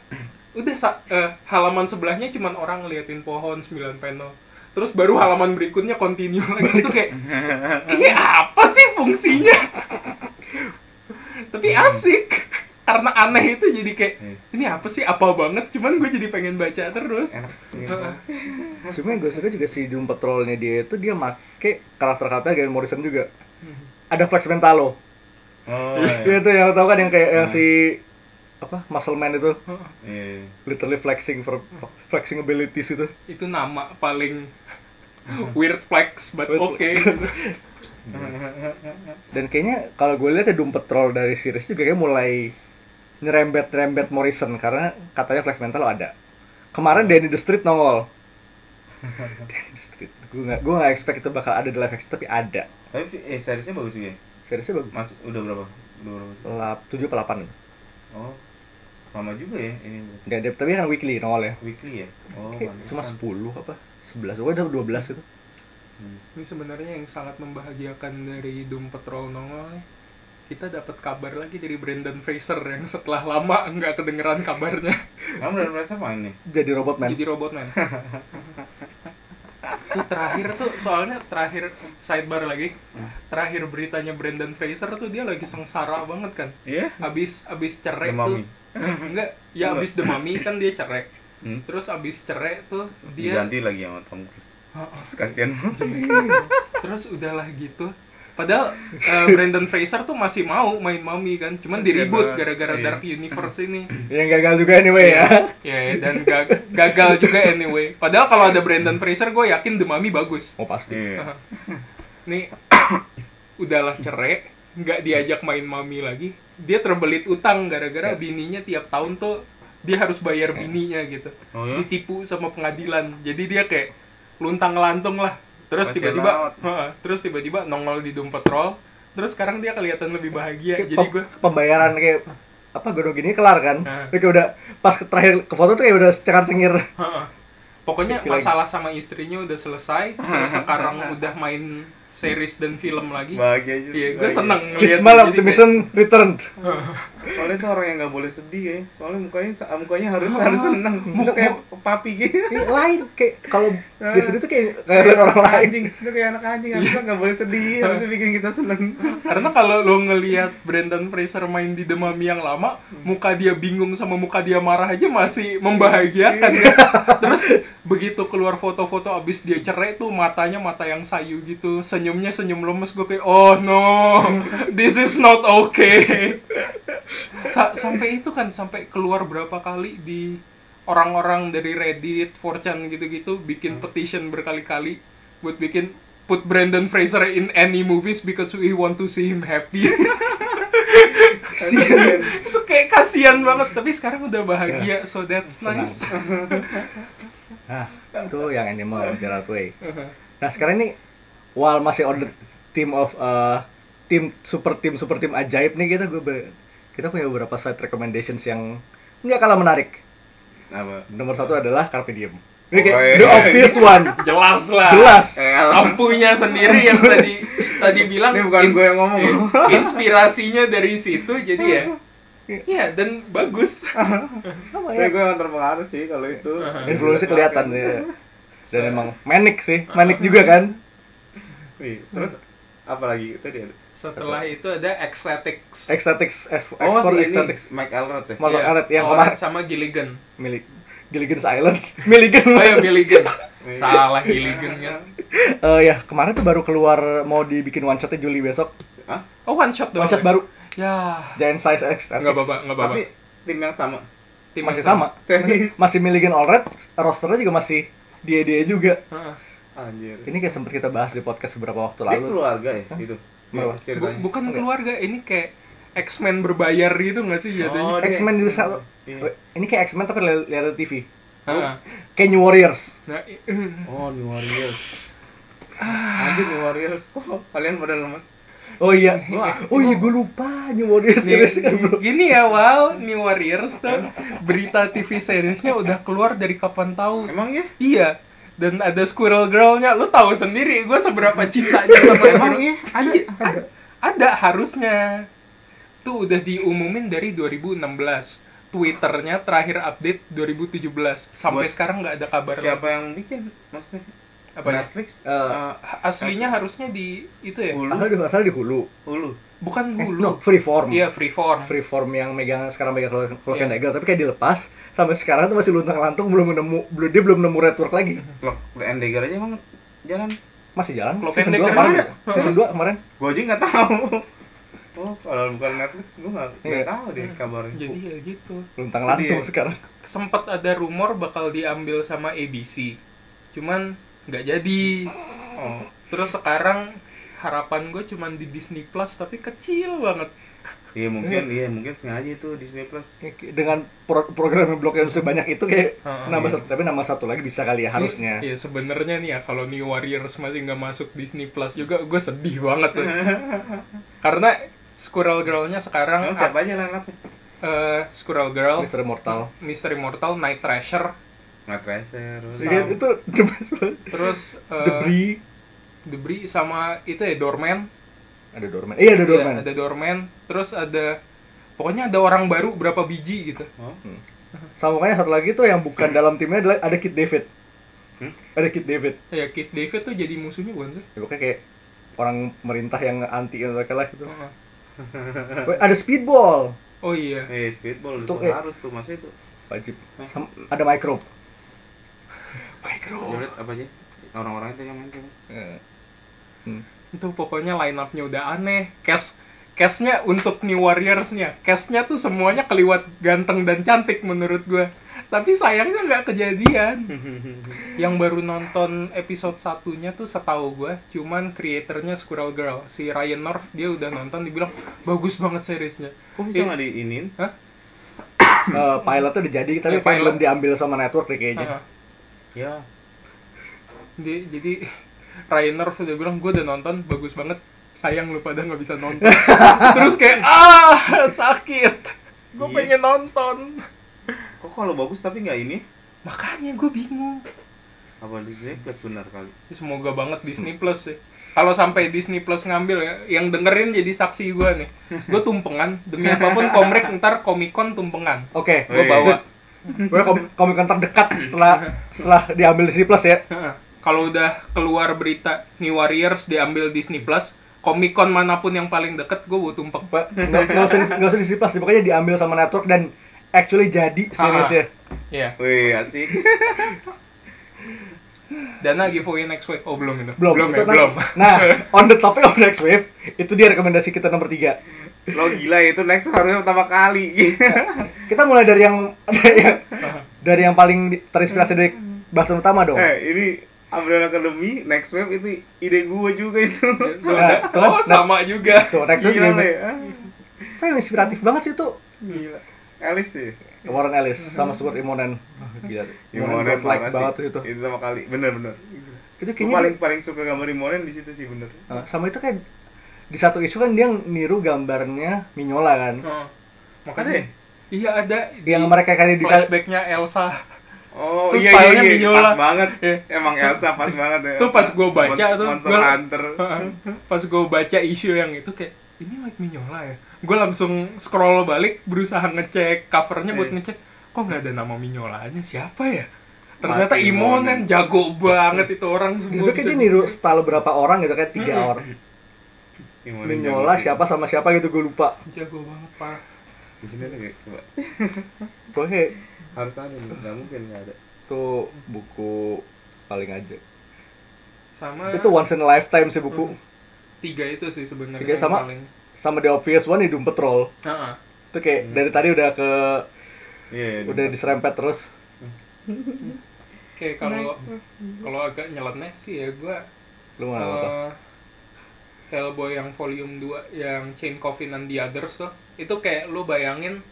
udah eh, halaman sebelahnya cuman orang ngeliatin pohon 9 panel terus baru halaman berikutnya continue lagi itu kayak ini apa sih fungsinya tapi asik karena aneh itu jadi kayak Iya. ini apa sih apa banget cuman gue jadi pengen baca terus enak Heeh. Cuma yang gue suka juga si Doom Patrolnya dia itu dia make karakter-karakter Gary Morrison juga. Ada Flex Mentalo. oh Iya iya itu yang tau kan yang kayak yang Hmm. si apa Muscle Man itu Iya. literally flexing for flexing abilities itu. itu nama paling weird flex but oke flex. Dan kayaknya kalau gue lihat ya Doom Patrol dari series juga kayak mulai nyerembet-rembet Morrison karena katanya Flex Mental ada. Kemarin Danny the Street nongol. Danny the Street. Gue gak, gue gak expect itu bakal ada di live action tapi ada. tapi eh seriesnya bagus juga ya Seriesnya bagus. mas udah berapa udah berapa 7 apa 8 oh lama juga ya ini. Nggak, dia- tapi kan weekly nongol ya. weekly ya? Oh cuma 10 apa 11 gue udah 12 itu. Hmm. ini sebenarnya yang sangat membahagiakan dari Doom Patrol nongol nih. Kita dapat kabar lagi dari Brandon Fraser yang setelah lama nggak kedengeran kabarnya. Kamu udah merasa main nih? Jadi robot man jadi robot man tuh terakhir tuh soalnya terakhir sidebar lagi. Terakhir beritanya Brandon Fraser tuh dia lagi sengsara banget kan. Iya. Abis abis cerai The tuh enggak ya abis Mummy kan dia cerai. Hmm. terus abis cerai tuh dia diganti lagi sama Tom Cruise. Kasihan terus udahlah gitu padahal eh, Brandon Fraser tuh masih mau main Mummy kan. Cuman di Kasihan reboot banget. gara-gara Iya. Dark Universe ini. Yang gagal juga anyway ya. Ya ya, dan gag- gagal juga anyway. Padahal kalau ada Brandon Fraser gue yakin The Mummy bagus. Oh pasti. Iya. Nih udahlah cerai. Nggak diajak main Mummy lagi. Dia terbelit utang gara-gara Ya. bininya tiap tahun tuh dia harus bayar bininya gitu. Oh ya ditipu sama pengadilan. Jadi dia kayak luntang lantung lah terus tiba-tiba terus tiba-tiba nongol di Doom Patrol terus sekarang dia kelihatan lebih bahagia. Jadi gue pembayaran kayak apa gue gini kelar kan. Tapi kayak udah pas ke terakhir ke foto tuh kayak udah cengar cengir. Heeh. pokoknya masalah sama istrinya udah selesai terus sekarang udah main series dan film lagi. Bahagia juga. Iya gue seneng ngeliat jadi optimism returned. Soalnya itu orang yang nggak boleh sedih ya. Soalnya mukanya mukanya harus harus seneng. Itu kayak papi gitu. Kayak lain kayak kalau di sini tuh kayak kayak orang lain. anjing. Itu kayak anak anjing harusnya nggak boleh sedih harusnya bikin kita seneng. Karena kalau lo ngelihat Brandon Fraser main di The Mummy yang lama, muka dia bingung sama muka dia marah aja masih membahagiakan kan. Terus begitu keluar foto-foto abis dia cerai tuh matanya mata yang sayu gitu, senyumnya senyum lemes gue kayak oh no, this is not okay. Sa- sampai itu kan sampai keluar berapa kali di orang-orang dari Reddit, 4chan gitu-gitu bikin petition berkali-kali buat bikin put Brandon Fraser in any movies because we want to see him happy. itu kayak kasihan banget, tapi sekarang udah bahagia, so that's Senang. nice. nah itu yang animal Gerard Way nah sekarang ini while masih on the team of uh, tim super tim super tim ajaib nih kita gue be- kita punya beberapa side recommendations yang nggak kalah menarik. Apa? Nomor satu adalah Carpe Diem. Ini kayak Oh, iya. the obvious one. Jelas lah. jelas. Eh, Lampunya sendiri yang tadi tadi bilang Ini bukan gue yang ngomong. eh, Inspirasinya dari situ jadi ya. Iya. Dan bagus. sama Tapi ya gue yang terpengaruh sih kalau itu. influence kelihatan ya. Dan So- emang manic sih. Manic juga kan Terus apa lagi tadi ada? Setelah itu ada Ecstatics. Ecstatics Oh si ini Ecstatics Mike Elrod ya. Mark Iya, Arnett yang kemarin sama Gilligan. milik Gilligan's Island Milligan Oh ya Milligan. Salah Gilligan kan. Eh, ya kemarin tuh baru keluar mau dibikin one shotnya Juli besok Hah? Oh one shot doang. one shot ya? baru Ya. Giant Size X Nggak apa nggak apa Tapi tim yang sama. Tim masih sama Serius? masih Milligan Allred rosternya juga masih dia dia juga Heeh. Anjir. ini kayak sempat kita bahas di podcast beberapa waktu Dia lalu keluarga ya itu. Bu- Ceritanya. bukan Enggak. keluarga, ini kayak X-Men berbayar gitu nggak sih jadinya? Oh, dia X-Men di sal- Iya. ini kayak X-Men tapi li- lihat TV Heeh. kayak New Warriors Nah, Oh, New Warriors. Anjir New Warriors kok kalian pada lemes. oh iya Wah, oh iya gue lupa New Warriors series kan bro gini ya, Wal, New Warriors tuh berita TV seriesnya udah keluar dari kapan tahu? Emang ya? Iya. Dan ada Squirrel Girl-nya, lu tahu sendiri gue seberapa cintanya sama Squirrel. iya? Ada. Iya, ada. Ada harusnya. Tuh udah diumumin dari 2016. Twitternya terakhir update 2017. Sampai Buat- sekarang nggak ada kabar. Siapa lagi. yang bikin maksudnya? apa ya? Netflix Eh, eh, aslinya harusnya di itu ya Hulu. asal di asal di Hulu Hulu. bukan Eh, hulu no, freeform iya freeform freeform yang megang sekarang megang kalau kalau Iya. Legal tapi kayak dilepas sampai sekarang tuh masih luntang lantung belum nemu belum dia belum nemu network lagi and Dagger aja emang jalan. masih jalan Cloak season and 2 Dagger kemarin ada. season 2 kemarin Gua aja nggak tahu. Oh, kalau bukan Netflix gua nggak nggak Iya. tahu deh kabarnya. jadi ya gitu luntang Sedih lantung ya. sekarang sempat ada rumor bakal diambil sama ABC cuman nggak jadi Oh, terus sekarang harapan gue cuman di Disney Plus tapi kecil banget iya mungkin iya mungkin sengaja itu Disney Plus. dengan pro program blok yang sebanyak itu kayak Heeh, nambah iya. satu tapi nambah satu lagi bisa kali ya harusnya Iya sebenarnya nih ya kalau New Warriors masih nggak masuk Disney Plus juga gue sedih banget tuh. Karena Squirrel Girl-nya sekarang Emang siapa aja up-nya? eh, Squirrel Girl, Mr. Mortal Mystery Mortal, Night Thrasher, Night. Sama. Iya, itu the best banget. terus eh, Debris Debris sama itu ya Doorman. Ada Doorman iya ada Iya, Doorman ada Doorman. Terus ada pokoknya ada orang baru berapa biji gitu. Oh, sama makanya satu lagi tuh yang bukan dalam timnya adalah ada Kid David Hmm? ada Kid David Ya Kid David tuh jadi musuhnya bukan sih? ya, pokoknya kayak orang merintah yang anti mereka lah gitu. Weh, ada Speedball Oh iya. eh speedball itu eh. harus tuh masih itu. wajib Sam- ada Microbe Microbe apa aja? Orang-orang itu yang main tuh. Eh, hmm. Itu pokoknya line up-nya udah aneh cast castnya untuk New Warriors-nya castnya tuh semuanya keliwat ganteng dan cantik menurut gue tapi sayangnya nggak kejadian yang baru nonton episode satunya tuh setahu gue cuman kreatornya Squirrel Girl si Ryan North dia udah nonton dibilang bagus banget seriesnya Kok bisa nggak diinin? Hah? Eh, pilot tuh udah jadi tapi Eh, pilot. belum diambil sama network deh kayaknya Heeh. Ya. Di- jadi Ryan North udah bilang gue udah nonton bagus banget. Sayang lu pada nggak bisa nonton. Terus kayak ah sakit. Gue Iya. pengen nonton. Kok kalau bagus tapi nggak ini? makanya gue bingung. Apa Disney Plus benar kali? semoga banget Disney Plus sih. Kalau sampai Disney Plus ngambil ya yang dengerin jadi saksi gue nih. Gue tumpengan. Demi apa pun komrek ntar komikon tumpengan. Oke gue Wih. bawa. gue kom komik terdekat setelah setelah diambil Disney Plus ya. Heeh. Kalau udah keluar berita New Warriors diambil Disney Plus komikon mana pun yang paling deket gue bawa tumpeng Pak, nggak usah di- nggak usah Disney Plus pokoknya diambil sama network dan actually jadi seriesnya Iya Wih, asik. Dana giveaway next week. Oh belum itu. belum belum itu ya, nanti- belum. nah on the topic of next wave itu dia rekomendasi kita nomor tiga Lo gila itu next harusnya pertama kali. kita mulai dari yang dari yang, dari yang paling terinspirasi dari bahasan utama dong eh, ini Umbrella Academy, Next Wave itu ide gue juga itu. Nah, oh nah. sama juga. tuh next wave Gila ini ya. Itu yang inspiratif banget sih tuh Gila. Alice sih. Warren Ellis sama Stuart Immonen oh, gila Imonen like banget tuh sih. itu Itu sama kali. Bener bener. itu kayaknya paling paling suka gambar Imonen di situ sih bener. Uh, sama itu kayak di satu isu kan dia niru gambarnya Mignola kan Oh. Ada ya? Iya ada. di yang mereka kayak di flashbacknya Elsa. Oh Terus iya iya stylenya iya Mignola. pas banget. Iya. Emang Elsa pas banget ya. Tuh pas gua baca Mon- tuh, Monster gua- Hunter. Pas gue baca isu yang itu kayak ini Mike Mignola ya. Gue langsung scroll balik berusaha ngecek covernya buat Iya. ngecek kok nggak ada nama Mignolanya siapa ya? Ternyata Imonen Imonen. jago banget itu orang itu semua. kayak bisa- dia niru style berapa orang gitu kayak tiga orang Imonen Mignola siapa sama siapa gitu gue lupa Jago banget parah. Di sini ada nggak? coba. pokoknya Harus ada nih, nggak mungkin nggak ada. tuh buku paling aja Sama itu once in a lifetime sih buku tiga itu sih sebenarnya Tiga sama? paling sama The Obvious One di Doom Patrol Heeh. itu kayak dari tadi udah ke Iya. udah diserempet terus Oke, kalau kalau agak nyeleneh sih ya gua lu mau apa eh, Hellboy yang volume 2 yang Chain Coffin and the Others tuh itu kayak lu bayangin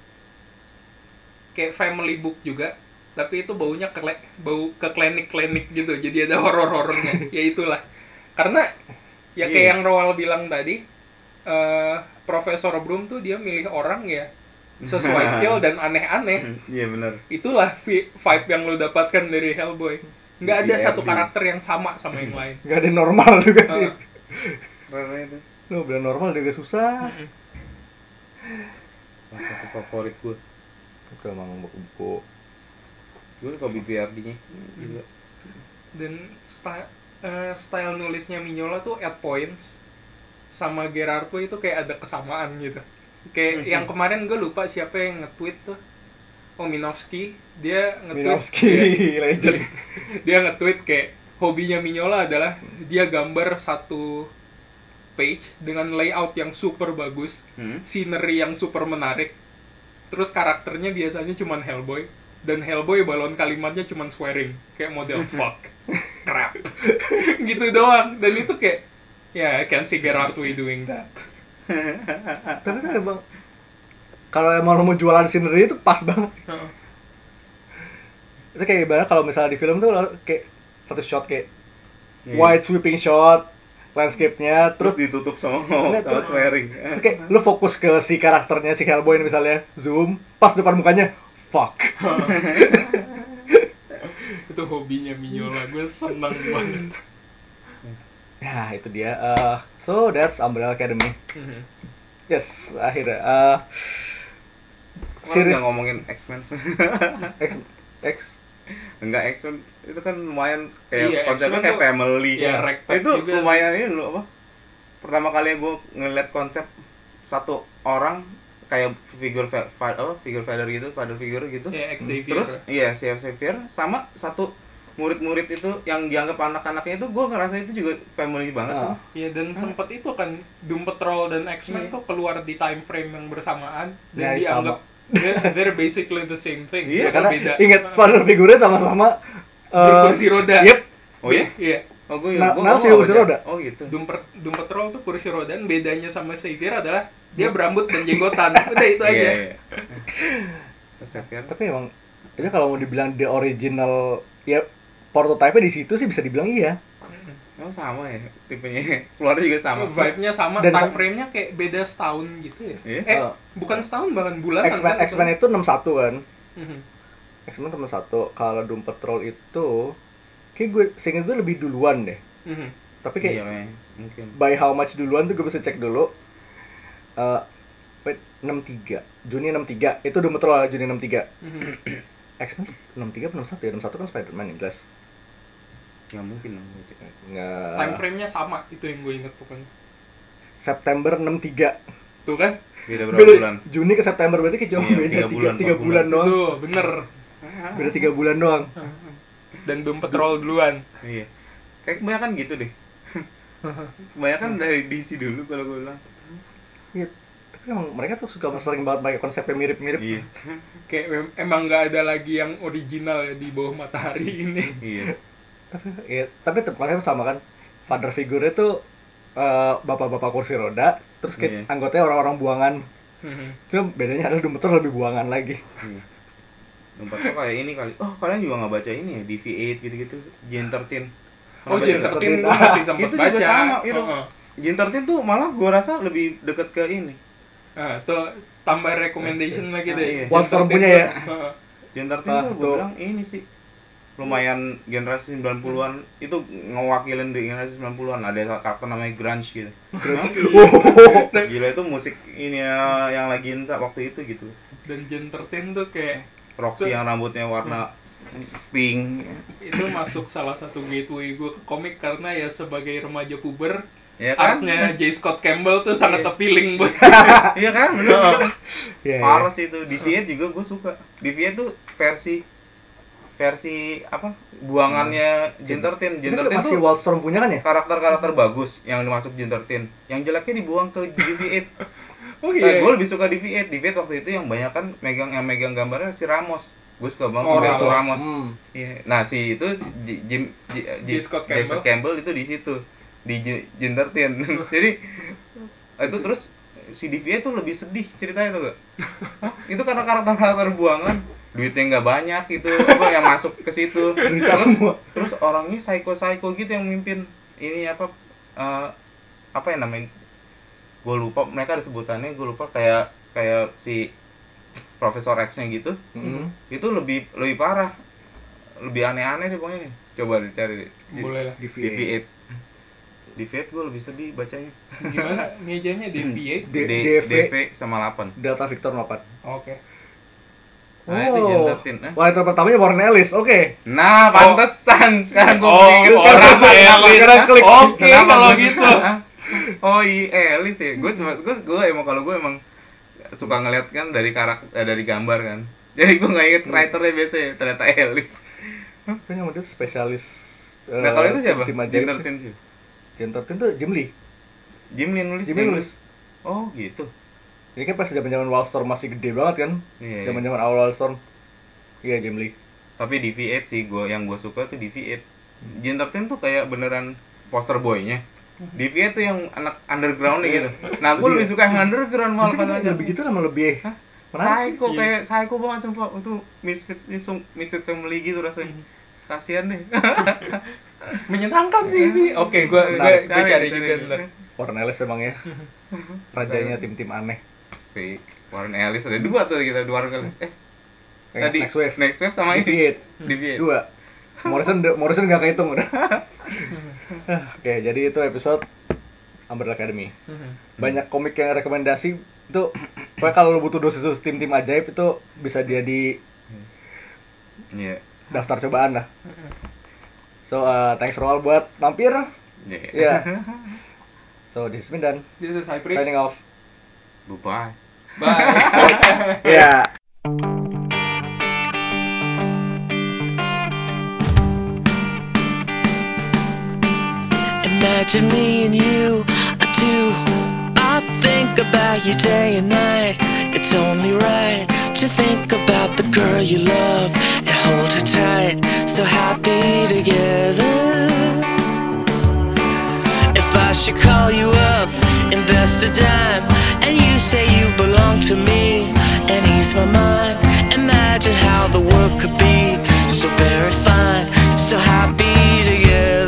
kayak family book juga tapi itu baunya ke bau ke klinik-klinik gitu jadi ada horor-horornya ya itulah karena ya kayak Iya. yang Roal bilang tadi eh Profesor Broom tuh dia milih orang ya sesuai skill dan aneh-aneh Iya benar. itulah vi- vibe yang lo dapatkan dari Hellboy nggak ada BRB. satu karakter yang sama sama yang lain nggak ada normal juga sih Ah. Itu lu bilang normal juga susah salah satu favorit gue. itu emang buku-buku Gue suka BBRD-nya juga. dan sta- eh, style nulisnya Mignola tuh at points sama Gerardo itu kayak ada kesamaan gitu. Kayak yang kemarin gue lupa siapa yang nge-tweet tuh. Oh Minovsky, dia nge-tweet Minovsky Iya. legend dia nge-tweet kayak hobinya Mignola adalah dia gambar satu page dengan layout yang super bagus, Hmm. scenery yang super menarik. Terus karakternya biasanya cuman Hellboy dan Hellboy balon kalimatnya cuman swearing kayak model fuck, crap. gitu doang. Dan itu kayak ya I can see Gerard Way doing that. tapi kan emang kalau emang lo mau jualan scenery itu pas banget Heeh. itu kayak gimana kalau misalnya di film tuh kayak satu shot kayak Iya. wide sweeping shot landscape-nya terus terus ditutup sama Enggak, sama terus- swearing. Itu kayak lu fokus ke si karakternya si Hellboy ini misalnya zoom pas depan mukanya fuck. Itu hobinya Mignola, gue seneng banget. ya itu dia. Eh, so that's Umbrella Academy. Mhm. yes akhirnya eh series series ngomongin X-Men. X X enggak X-Men itu kan lumayan kayak Iya, konsepnya kayak tuh- family iya, ragtag itu juga. lumayan ini loh apa pertama kali gue ngeliat konsep satu orang kayak fa- apa figure father gitu father figure gitu Ya, Xavier. terus iya si Xavier sama satu murid-murid itu yang dianggap anak-anaknya itu gue ngerasa itu juga family banget Ah. tuh. Iya dan sempet itu kan Doom Patrol dan X-Men Iya. tuh keluar di time frame yang bersamaan dan Ya, dianggap they're, they're basically the same thing. Iya, karena beda. inget father figurnya sama-sama eh, Berkursi roda. Yep. oh iya Iya. oh gue Nah, gue nah, si kursi roda. oh gitu Doom, Per- Doom Patrol tuh kursi roda dan bedanya sama Xavier adalah dia berambut dan jenggotan. Udah itu aja. iya, iya. Xavier tapi emang itu kalau mau dibilang the original ya prototipe di situ sih bisa dibilang iya Oh sama ya tipenya keluarnya juga sama. Vibe-nya sama, Dan time frame-nya kayak beda setahun gitu ya. Iya. Eh, Oh. bukan setahun bahkan bulan X-Men X-Men itu 61 kan Mhm. X-Men 61 kalau Doom Patrol itu kayak gue seinget gue lebih duluan deh Mhm. tapi kayak Iya, Mei. mungkin. by how much duluan tuh gue bisa cek dulu Eh wait 63 Juni 63 itu Doom Patrol Juni 63 Mhm. X-Men tuh 63 atau 61 ya 61 kan Spider-Man yang jelas Ya mungkin dong. Time nggak frame-nya sama, itu yang gue inget pokoknya. September 63 Tuh kan? Beda berapa Beda- bulan? Juni ke September berarti cuma Iya, beda tiga 3 bulan, bulan, empat bulan doang Tuh, bener. beda 3 bulan doang Dan Doom Patrol duluan. Iya. Kayak kebanyakan gitu deh. Kebanyakan dari DC dulu kalau gue bilang. Iya, tapi emang mereka tuh suka sering banget pakai konsepnya mirip-mirip. Iya. Kayak emang nggak ada lagi yang original ya di bawah matahari ini. Iya. Tapi ya, tapi tempatnya sama kan. Father figure tuh eh, bapak-bapak kursi roda, terus kayak Iya. anggotanya orang-orang buangan. Mhm. Cuma bedanya adalah Patrol lebih buangan lagi. Iya. Tempatnya kayak ini kali. Oh, kalian juga nggak baca ini ya? DV8 gitu-gitu. Gen 13. Oh, Gen baca? 13 gue masih sempet Itu juga baca. sama, itu. Heeh. Gen 13 tuh malah gue rasa lebih deket ke ini. Nah, tuh tambah recommendation lagi deh. Ah, iya. Gen Wildstorm 13 punya ya? Heeh. Gen 13 Ah, tuh gue tuh. bilang ini sih lumayan generasi 90-an itu ngewakilin di generasi 90-an ada karakter namanya grunge gitu. Oh, gila itu musik ini ya, yang lagi inta waktu itu gitu. Dan Gen 13 tuh kayak Roxy yang rambutnya warna pink. Itu masuk salah satu gateway gue ke komik karena ya sebagai remaja puber ya kan? artnya J. Scott Campbell tuh sangat Iya. appealing buat iya kan? Bener. Iya, iya. Paras itu. Deviate juga gue suka. Deviate tuh versi versi apa buangannya Gen 13 Gen Itu kan 13 masih tuh Wildstorm punya kan ya? karakter-karakter bagus yang dimasuk Gen 13 yang jeleknya dibuang ke DV8 oh Nah, iya gue lebih suka DV8 DV8 waktu itu yang banyak kan megang yang megang gambarnya si Ramos gue suka banget Oh, Ramos. Ramos Hmm. Iya. nah si itu Jim J- J- J. Scott. Campbell. Campbell itu di situ di J- Gen 13 jadi itu terus si DV8 tuh lebih sedih ceritanya tuh gak? Hah? itu karena karakter-karakter buangan duitnya nggak banyak itu apa yang masuk ke situ. Terus, semua. terus orangnya psycho-psycho gitu yang mimpin ini apa eh, apa yang namanya gue lupa mereka ada sebutannya gue lupa kayak kayak si Profesor X nya gitu. Hmm. itu lebih lebih parah. Lebih aneh-aneh deh pokoknya nih. Coba dicari boleh lah DV8 DV8 gue lebih sedih bacanya. Gimana? Mejanya DV8 D- D, DV. Sama 8 Delta Victor 8. oke Nah, itu Jane 13. Nah. wanita pertamanya Warren Ellis. Oke. Nah, pantesan sekarang gue Oh, pikir orang. Sekarang klik. Oke, kenapa kalau gitu. oh iya, Ellis ya. Gue cuma gue gue emang kalau gue emang suka ngeliat kan dari karakter eh, dari gambar kan. Jadi gue nggak inget writernya biasanya ternyata Ellis. Kayaknya dia spesialis. Nah kalau itu siapa? Tim Jane ajaib. 13 sih. Jane 13 tuh Jim Lee. Jim Lee nulis. Jim Lee nulis. Oh gitu. Ini kan pas zaman-zaman Wildstorm masih gede banget kan? Iya. iya. Zaman-zaman awal Wildstorm. Iya, Jim Lee. Tapi di V8 sih gua yang gue suka tuh di V8. Jane 13 tuh kayak beneran poster boynya. Di V8 tuh yang anak underground gitu. Nah, gue Iya. lebih suka yang underground malah pada lebih gitu sama lebih Hah? Psycho Iya. kayak psycho banget sumpah itu misfits itu misfits family gitu rasanya. Kasihan deh. Menyenangkan sih ini. Oke, gua gua, Menarik. gua cari Cari, juga ntar. Ellis emang ya. Rajanya tim-tim aneh. Si Warren Ellis ada dua tuh kita dua Warren Ellis. Eh, Eh, tadi Next Wave. Next Wave sama ini. Deviate. Di V8. Dua. Morrison Morrison nggak kehitung udah. Oke, jadi itu episode Umbrella Academy. Mhm. Banyak komik yang rekomendasi itu pokoknya kalau lu butuh dosis-dosis tim-tim ajaib itu bisa dia di Iya. daftar cobaan lah. So, uh, thanks Roal buat mampir. Iya. Iya. So, this is Mindan. This is High Priest. Signing off. Bye. Bye. Yeah. Imagine me and you, I do. I think about you day and night. It's only right to think about the girl you love and hold her tight. So happy together. If I should call you up, invest a dime, and you say you belong to me, and ease my mind. Imagine how the world could be so very fine, so happy together.